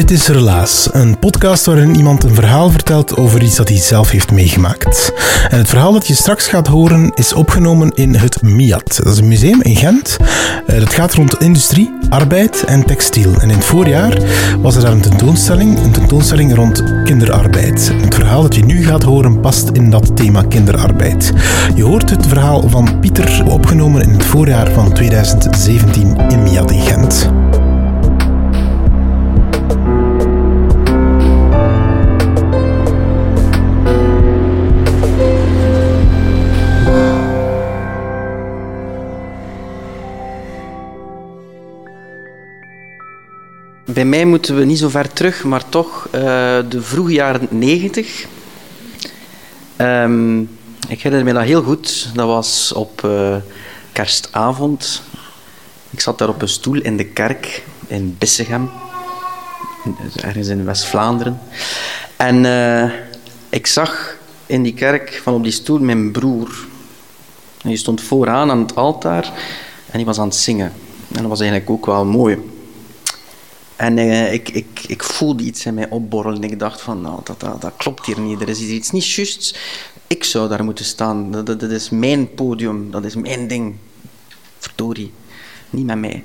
Dit is Relaas, een podcast waarin iemand een verhaal vertelt over iets dat hij zelf heeft meegemaakt. En het verhaal dat je straks gaat horen is opgenomen in het MIAT. Dat is een museum in Gent. Eh, Dat gaat rond industrie, arbeid en textiel. En in het voorjaar was er daar een tentoonstelling, een tentoonstelling rond kinderarbeid. Het verhaal dat je nu gaat horen past in dat thema kinderarbeid. Je hoort het verhaal van Pieter, opgenomen in het voorjaar van 2017 in MIAT in Gent. Bij mij moeten we niet zo ver terug, maar toch eh, de vroege jaren 90. Ehm, ik herinner me dat heel goed. Dat was op eh, kerstavond. Ik zat daar op een stoel in de kerk in Bissegem, in- ergens in West-Vlaanderen. En eh, ik zag in die kerk van op die stoel mijn broer. En die stond vooraan aan het altaar en die was aan het zingen. En dat was eigenlijk ook wel mooi. En eh, ik, ik, ik voelde iets in mij opborrelen. Ik dacht van, nou, dat, dat, dat klopt hier niet. Er is iets niet juist. Ik zou daar moeten staan. Dat, is mijn podium. Dat is mijn ding. Verdorie. Niet met mij.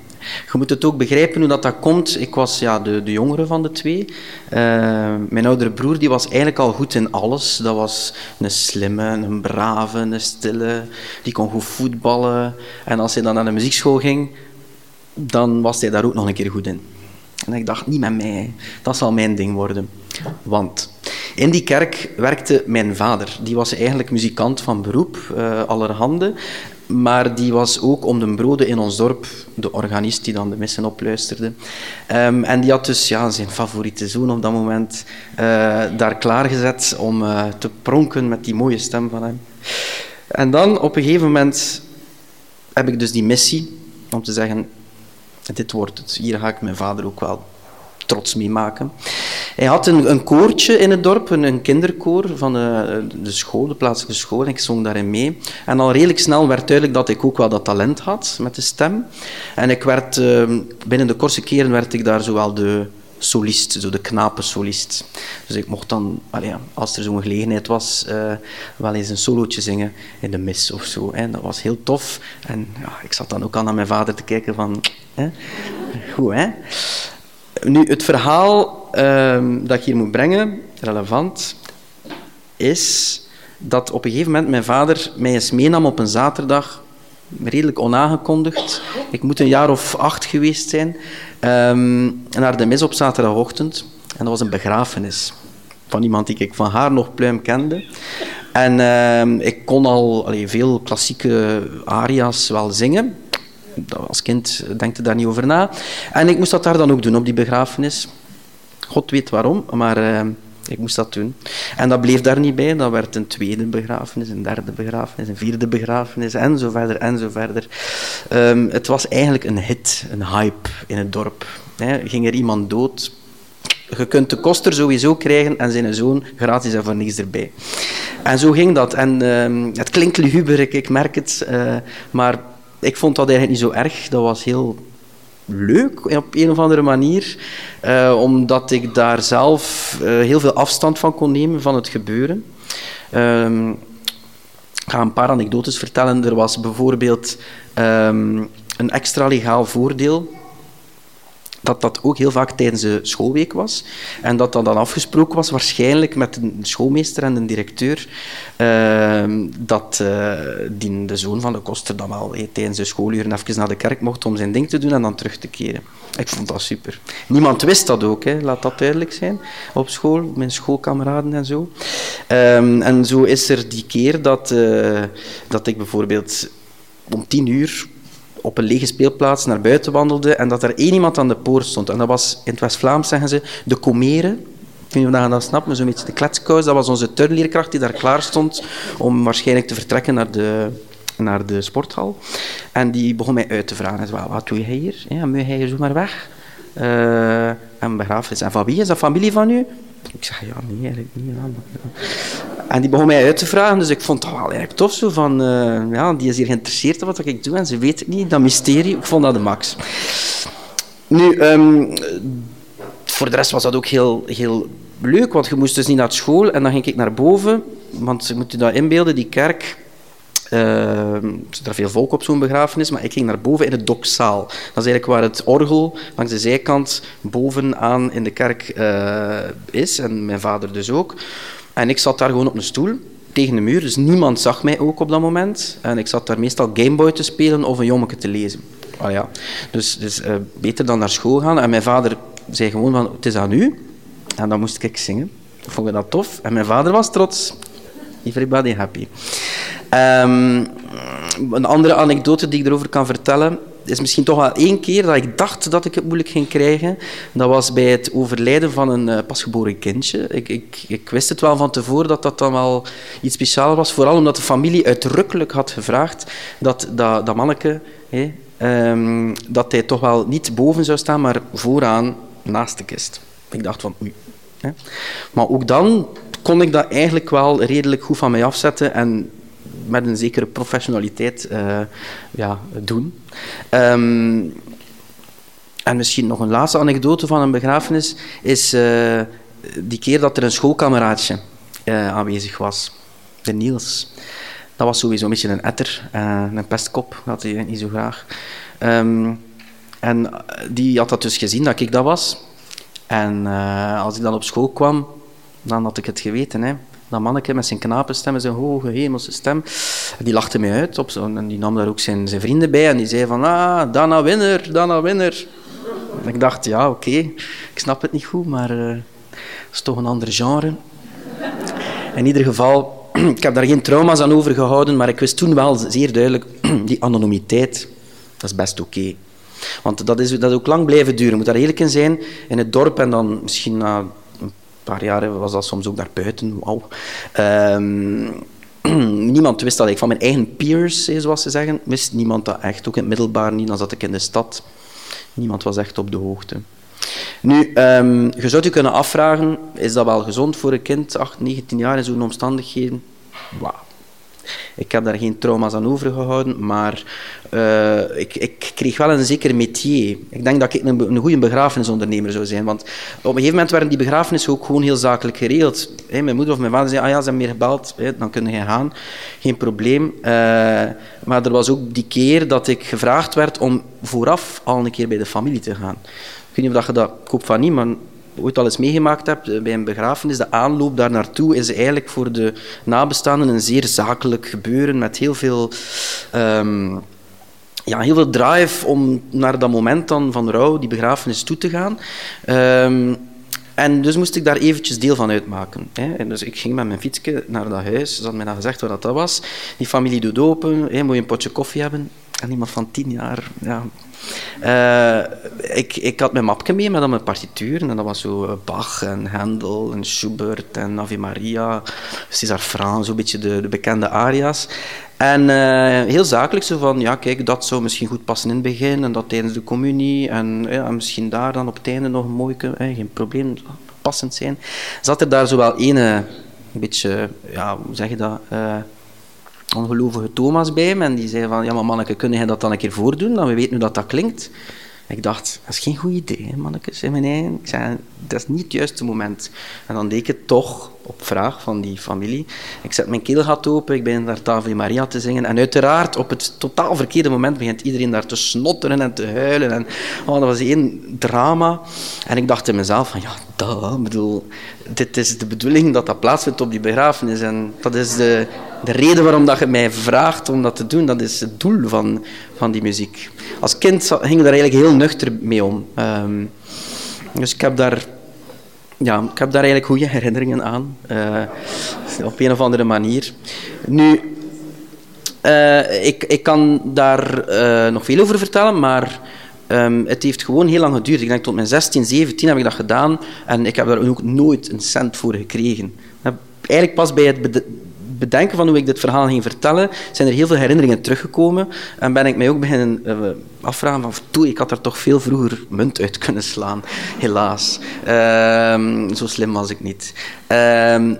Je moet het ook begrijpen hoe dat, dat komt. Ik was ja, de, de jongere van de twee. Eh, mijn oudere broer die was eigenlijk al goed in alles. Dat was een slimme, een brave, een stille. Die kon goed voetballen. En als hij dan naar de muziekschool ging, dan was hij daar ook nog een keer goed in. En ik dacht, niet met mij, dat zal mijn ding worden. Want in die kerk werkte mijn vader. Die was eigenlijk muzikant van beroep, eh, allerhande. Maar die was ook om de broden in ons dorp de organist die dan de missen opluisterde. Ehm, en die had dus ja, zijn favoriete zoon op dat moment eh, daar klaargezet om eh, te pronken met die mooie stem van hem. En dan op een gegeven moment heb ik dus die missie om te zeggen, dit wordt het. Hier ga ik mijn vader ook wel trots mee maken. Hij had een, een koortje in het dorp, een, kinderkoor van de, de school, de plaatselijke school. En ik zong daarin mee. En al redelijk snel werd duidelijk dat ik ook wel dat talent had met de stem. En ik werd, eh, binnen de kortste keren werd ik daar zowel de solist, zo de knapensolist. Dus ik mocht dan, als er zo'n gelegenheid was, eh, wel eens een solootje zingen in de mis of zo. Hè. Dat was heel tof. En ja, ik zat dan ook al naar mijn vader te kijken van... Hè, goed, hè? Nu, het verhaal ehm, dat ik hier moet brengen, relevant, is dat op een gegeven moment mijn vader mij eens meenam op een zaterdag, redelijk onaangekondigd. Ik moet een jaar of acht geweest zijn, ehm, naar de mis op zaterdagochtend. En dat was een begrafenis van iemand die ik van haar nog pluim kende. En ehm, ik kon al allee, veel klassieke aria's wel zingen. Als kind denk je daar niet over na. En ik moest dat daar dan ook doen, op die begrafenis. God weet waarom, maar eh, ik moest dat doen. En dat bleef daar niet bij. Dat werd een tweede begrafenis, een derde begrafenis, een vierde begrafenis en zo verder en zo verder. Ehm, het was eigenlijk een hit, een hype in het dorp. Hè, ging er iemand dood, je kunt de koster sowieso krijgen en zijn zoon gratis en voor niks erbij. En zo ging dat. En ehm, het klinkt luguber, ik, ik merk het, eh, maar ik vond dat eigenlijk niet zo erg. Dat was heel leuk op een of andere manier, eh, omdat ik daar zelf eh, heel veel afstand van kon nemen van het gebeuren. Ehm, ik ga een paar anekdotes vertellen. Er was bijvoorbeeld ehm, een extra legaal voordeel dat dat ook heel vaak tijdens de schoolweek was. En dat dat dan afgesproken was, waarschijnlijk met de schoolmeester en de directeur, ehm, dat uh, die, de zoon van de koster dan wel tijdens de schooluren even naar de kerk mocht om zijn ding te doen en dan terug te keren. Ik vond dat super. Niemand wist dat ook, hè. laat dat duidelijk zijn, op school, mijn schoolkameraden en zo. Ehm, en zo is er die keer dat, uh, dat ik bijvoorbeeld om tien uur op een lege speelplaats naar buiten wandelde en dat er één iemand aan de poort stond. En dat was, in het West-Vlaams zeggen ze, de comere. Ik weet niet je dat snapt, maar zo'n beetje de kletskous. Dat was onze turnleerkracht die daar klaar stond om waarschijnlijk te vertrekken naar de, naar de sporthal. En die begon mij uit te vragen. Hij wat doe jij hier? Ja, moet jij hier zomaar weg? Uh, en begrafenis. En van wie is dat familie van u? Ik zeg, ja, nee, eigenlijk niet. En die begon mij uit te vragen, dus ik vond dat wel eigenlijk tof. Zo van, uh, ja, die is hier geïnteresseerd in wat ik doe en ze weet het niet, dat mysterie. Ik vond dat de max. Nu, um, voor de rest was dat ook heel, heel leuk, want je moest dus niet naar school en dan ging ik naar boven, want je moet je dat inbeelden, die kerk uh, er zit er veel volk op zo'n begrafenis, maar ik ging naar boven in de dokzaal. Dat is eigenlijk waar het orgel langs de zijkant bovenaan in de kerk uh, is, en mijn vader dus ook. En ik zat daar gewoon op een stoel tegen de muur, dus niemand zag mij ook op dat moment. En ik zat daar meestal Gameboy te spelen of een jommeke te lezen. Ah ja. Dus, dus uh, beter dan naar school gaan. En mijn vader zei gewoon van, het is aan u. En dan moest ik zingen. Ik vond dat tof. En mijn vader was trots. Everybody happy. Um, een andere anekdote die ik erover kan vertellen is misschien toch wel één keer dat ik dacht dat ik het moeilijk ging krijgen. Dat was bij het overlijden van een uh, pasgeboren kindje. Ik, ik, ik, wist het wel van tevoren dat dat dan wel iets speciaals was. Vooral omdat de familie uitdrukkelijk had gevraagd dat dat, dat manneke... Um, dat hij toch wel niet boven zou staan, maar vooraan naast de kist. Ik dacht van oei. Hè. Maar ook dan kon ik dat eigenlijk wel redelijk goed van mij afzetten en met een zekere professionaliteit uh, ja, doen. Um, en misschien nog een laatste anekdote van een begrafenis is uh, die keer dat er een schoolkameraadje uh, aanwezig was, de Niels. Dat was sowieso een beetje een etter, een pestkop, dat hij niet zo graag. Um, en die had dat dus gezien dat ik dat was. En als ik dan op school kwam, dan had ik het geweten. Hè. Dat manneke met zijn knapenstem en zijn hoge hemelse stem, die lachte mij uit. Op zo, en die nam daar ook zijn, zijn vrienden bij en die zei van, ah, Dana Winner, Dana Winner. En ik dacht, ja, oké, ik snap het niet goed, maar dat is toch een ander genre. In ieder geval, ik heb daar geen trauma's aan overgehouden, maar ik wist toen wel zeer duidelijk, die anonimiteit, dat is best oké. Want dat is, dat is ook lang blijven duren. Moet daar eerlijk in zijn, in het dorp en dan misschien na paar jaren was dat soms ook daar buiten. Wauw. Um, niemand wist dat. Ik van mijn eigen peers, zoals ze zeggen, wist niemand dat echt. Ook in het middelbaar niet. Dan zat ik in de stad. Niemand was echt op de hoogte. Nu, um, je zou je kunnen afvragen, is dat wel gezond voor een kind, 8, 19 jaar in zo'n omstandigheden? Wow. Ik heb daar geen trauma's aan overgehouden, maar uh, ik, ik, kreeg wel een zeker métier. Ik denk dat ik een, een goede begrafenisondernemer zou zijn, want op een gegeven moment werden die begrafenissen ook gewoon heel zakelijk geregeld. Mijn moeder of mijn vader zei, ah ja, ze hebben meer gebeld, dan kun je gaan, geen probleem. Uh, maar er was ook die keer dat ik gevraagd werd om vooraf al een keer bij de familie te gaan. Ik weet niet of je dat, ik hoop van niet, maar ooit al eens meegemaakt heb eh, bij een begrafenis, de aanloop daar naartoe is eigenlijk voor de nabestaanden een zeer zakelijk gebeuren met heel veel, um, ja, heel veel drive om naar dat moment dan van rouw, die begrafenis, toe te gaan. Um, en dus moest ik daar eventjes deel van uitmaken. Hè. En dus ik ging met mijn fietsje naar dat huis. Ze hadden mij dan gezegd waar dat was. Die familie doet open. Hè, moet je een potje koffie hebben. En iemand van tien jaar, ja, uh, ik, ik had mijn mapje mee met al mijn partituren. En dat was zo eh, Bach en Handel en Schubert en Ave Maria, César Frans, zo'n beetje de, de, bekende aria's. En uh, heel zakelijk zo van, ja kijk, dat zou misschien goed passen in het begin en dat tijdens de communie. En ja, misschien daar dan op het einde nog een mooi, eh, geen probleem, passend zijn. Zat er daar zo wel een, een beetje, ja, hoe zeg je dat... ongelovige Thomas bij me en die zei van, ja maar manneke, kun jij dat dan een keer voordoen, dan we weten hoe dat, dat klinkt. Ik dacht, dat is geen goed idee, mannetjes, in. Ik zei, dat is niet het juiste moment. En dan deed ik het toch, op vraag van die familie. Ik zet mijn keelgat open, ik begin daar Tave Maria te zingen. En uiteraard, op het totaal verkeerde moment begint iedereen daar te snotteren en te huilen. En, oh, dat was één drama. En ik dacht in mezelf van, ja, dat, bedoel, dit is de bedoeling dat dat plaatsvindt op die begrafenis. En dat is de, de reden waarom dat je mij vraagt om dat te doen. Dat is het doel van, van die muziek. Als kind ging ik daar eigenlijk heel nuchter mee om. Ehm, dus ik heb daar ja, ik heb daar eigenlijk goede herinneringen aan. Uh, op een of andere manier. Nu, uh, ik, ik kan daar uh, nog veel over vertellen, maar um, het heeft gewoon heel lang geduurd. Ik denk tot mijn 16, 17 heb ik dat gedaan en ik heb daar ook nooit een cent voor gekregen. Eigenlijk pas bij het bedenken van hoe ik dit verhaal ging vertellen, zijn er heel veel herinneringen teruggekomen. En ben ik mij ook beginnen uh, afvragen van, toe, ik had er toch veel vroeger munt uit kunnen slaan. Helaas. Uh, zo slim was ik niet. Uh,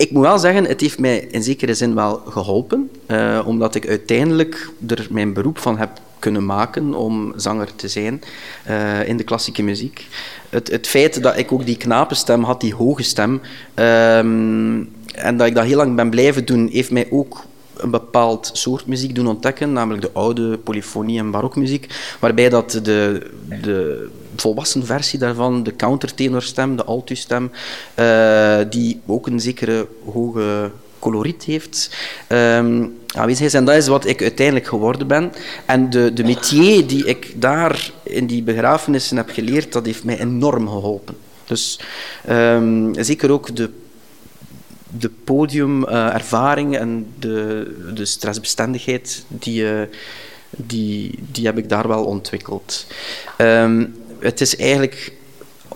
ik moet wel zeggen, het heeft mij in zekere zin wel geholpen, uh, omdat ik uiteindelijk er mijn beroep van heb kunnen maken om zanger te zijn uh, in de klassieke muziek. Het, het, feit dat ik ook die knapenstem had, die hoge stem, um, en dat ik dat heel lang ben blijven doen, heeft mij ook een bepaald soort muziek doen ontdekken, namelijk de oude polyfonie en barokmuziek, waarbij dat de, de volwassen versie daarvan, de countertenorstem, de altustem, uh, die ook een zekere hoge coloriet heeft, um, aanwezig is. En dat is wat ik uiteindelijk geworden ben. En de, de métier die ik daar in die begrafenissen heb geleerd, dat heeft mij enorm geholpen. Dus um, zeker ook de de podiumervaring uh, en de, de stressbestendigheid, die, uh, die, die heb ik daar wel ontwikkeld. Um, het is eigenlijk,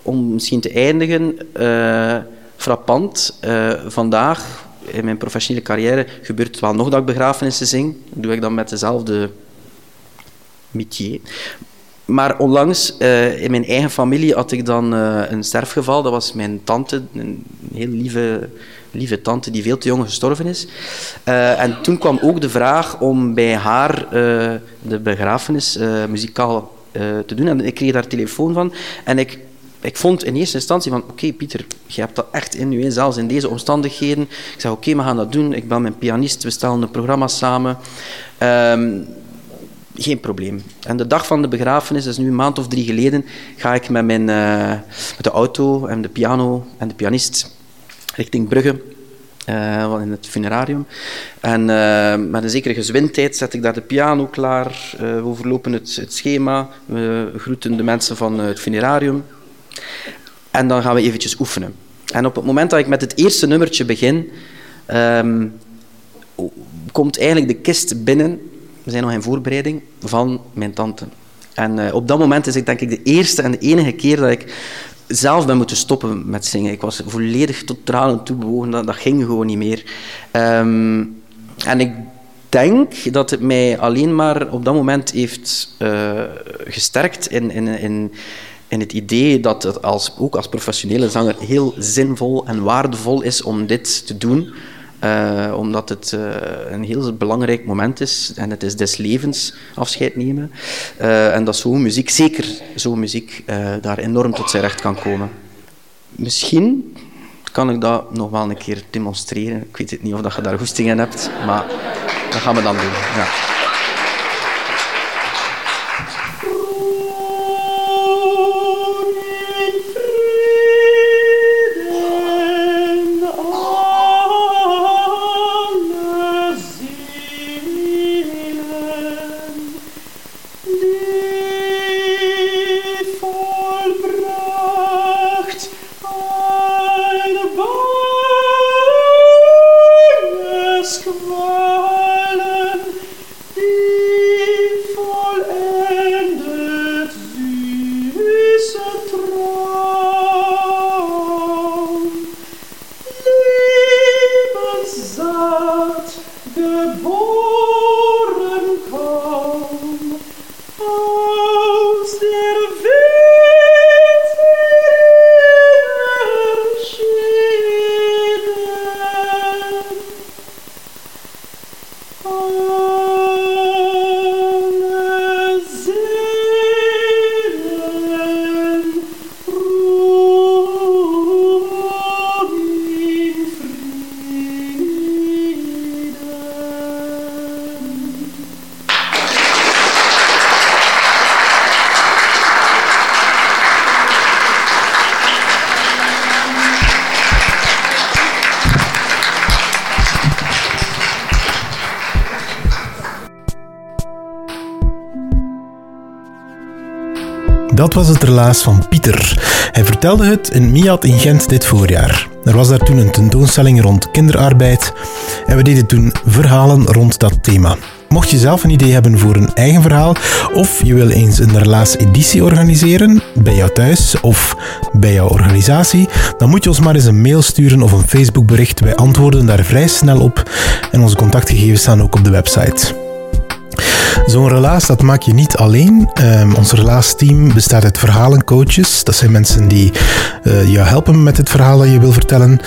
om misschien te eindigen, uh, frappant. vandaag, in mijn professionele carrière, gebeurt het wel nog dat ik begrafenissen zing. Dat doe ik dan met dezelfde métier. Maar onlangs, in mijn eigen familie, had ik dan een sterfgeval. Dat was mijn tante, een heel lieve lieve tante die veel te jong gestorven is. Uh, en toen kwam ook de vraag om bij haar uh, de begrafenis uh, muzikaal te doen. En ik kreeg daar telefoon van. En ik, ik vond in eerste instantie van, oké Pieter, je hebt dat echt in je, zelfs in deze omstandigheden. Ik zei, oké, we gaan dat doen. Ik ben mijn pianist, we stellen een programma samen. Um, geen probleem. En de dag van de begrafenis, dat is nu een maand of drie geleden, ga ik met, mijn, met de auto en de piano en de pianist richting Brugge. Uh, in het funerarium. En uh, met een zekere gezwindheid zet ik daar de piano klaar. Uh, we overlopen het, het, schema. We groeten de mensen van het funerarium. En dan gaan we eventjes oefenen. En op het moment dat ik met het eerste nummertje begin, um, komt eigenlijk de kist binnen. We zijn nog in voorbereiding van mijn tante. En op dat moment is het denk ik de eerste en de enige keer dat ik zelf ben moeten stoppen met zingen. Ik was volledig tot tranen toebewogen, dat, dat ging gewoon niet meer. Um, en ik denk dat het mij alleen maar op dat moment heeft uh, gesterkt in, in, in, in het idee dat het als, ook als professionele zanger heel zinvol en waardevol is om dit te doen. Uh, omdat het uh, een heel belangrijk moment is en het is des levens afscheid nemen. Uh, en dat zo'n muziek, zeker zo'n muziek, daar enorm tot zijn recht kan komen. Misschien kan ik dat nog wel een keer demonstreren. Ik weet het niet of dat je daar goesting in hebt, maar dat gaan we dan doen. Ja. Dat was het relaas van Pieter. Hij vertelde het in Miat in Gent dit voorjaar. Er was daar toen een tentoonstelling rond kinderarbeid en we deden toen verhalen rond dat thema. Mocht je zelf een idee hebben voor een eigen verhaal of je wil eens een relaas-editie organiseren bij jou thuis of bij jouw organisatie, dan moet je ons maar eens een mail sturen of een Facebookbericht. Wij antwoorden daar vrij snel op en onze contactgegevens staan ook op de website. Zo'n relaas, dat maak je niet alleen. Um, ons relaasteam bestaat uit verhalencoaches. Dat zijn mensen die uh, jou helpen met het verhaal dat je wil vertellen.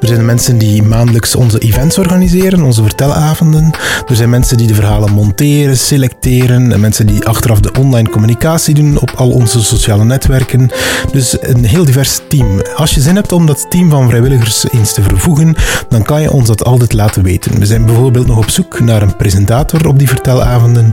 Er zijn mensen die maandelijks onze events organiseren, onze vertelavonden. Er zijn mensen die de verhalen monteren, selecteren. En mensen die achteraf de online communicatie doen op al onze sociale netwerken. Dus een heel divers team. Als je zin hebt om dat team van vrijwilligers eens te vervoegen, dan kan je ons dat altijd laten weten. We zijn bijvoorbeeld nog op zoek naar een presentator op die vertelavonden.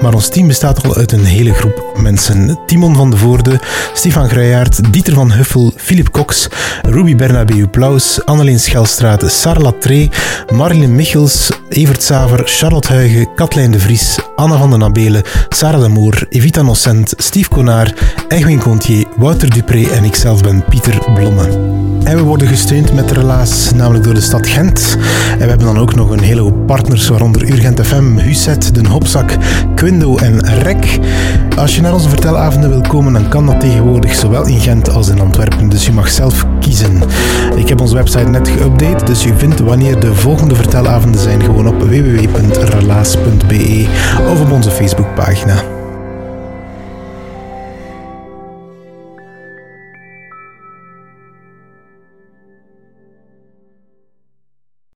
Maar ons team bestaat al uit een hele groep mensen. Timon van de Voorde, Stefan Gruijaert, Dieter van Huffel, Philip Cox, Ruby Bernabeu Plaus, Anneleen Schelstraat, Sarah Tree, Marilyn Michels, Evert Saver, Charlotte Huigen, Katlijn de Vries, Anna van den Abelen, Sarah de Moor, Evita Nocent, Steve Konaar, Egwin Contier, Wouter Dupré en ikzelf ben Pieter Blomme. En we worden gesteund met Relaas, namelijk door de stad Gent. En we hebben dan ook nog een hele hoop partners, waaronder Urgent FM, Huset, Den Hopzak, Quindo en Rek. Als je naar onze vertelavonden wil komen, dan kan dat tegenwoordig zowel in Gent als in Antwerpen. Dus je mag zelf kiezen. Ik heb onze website net geüpdate, dus je vindt wanneer de volgende vertelavonden zijn gewoon op www.relaas.be of op onze Facebookpagina.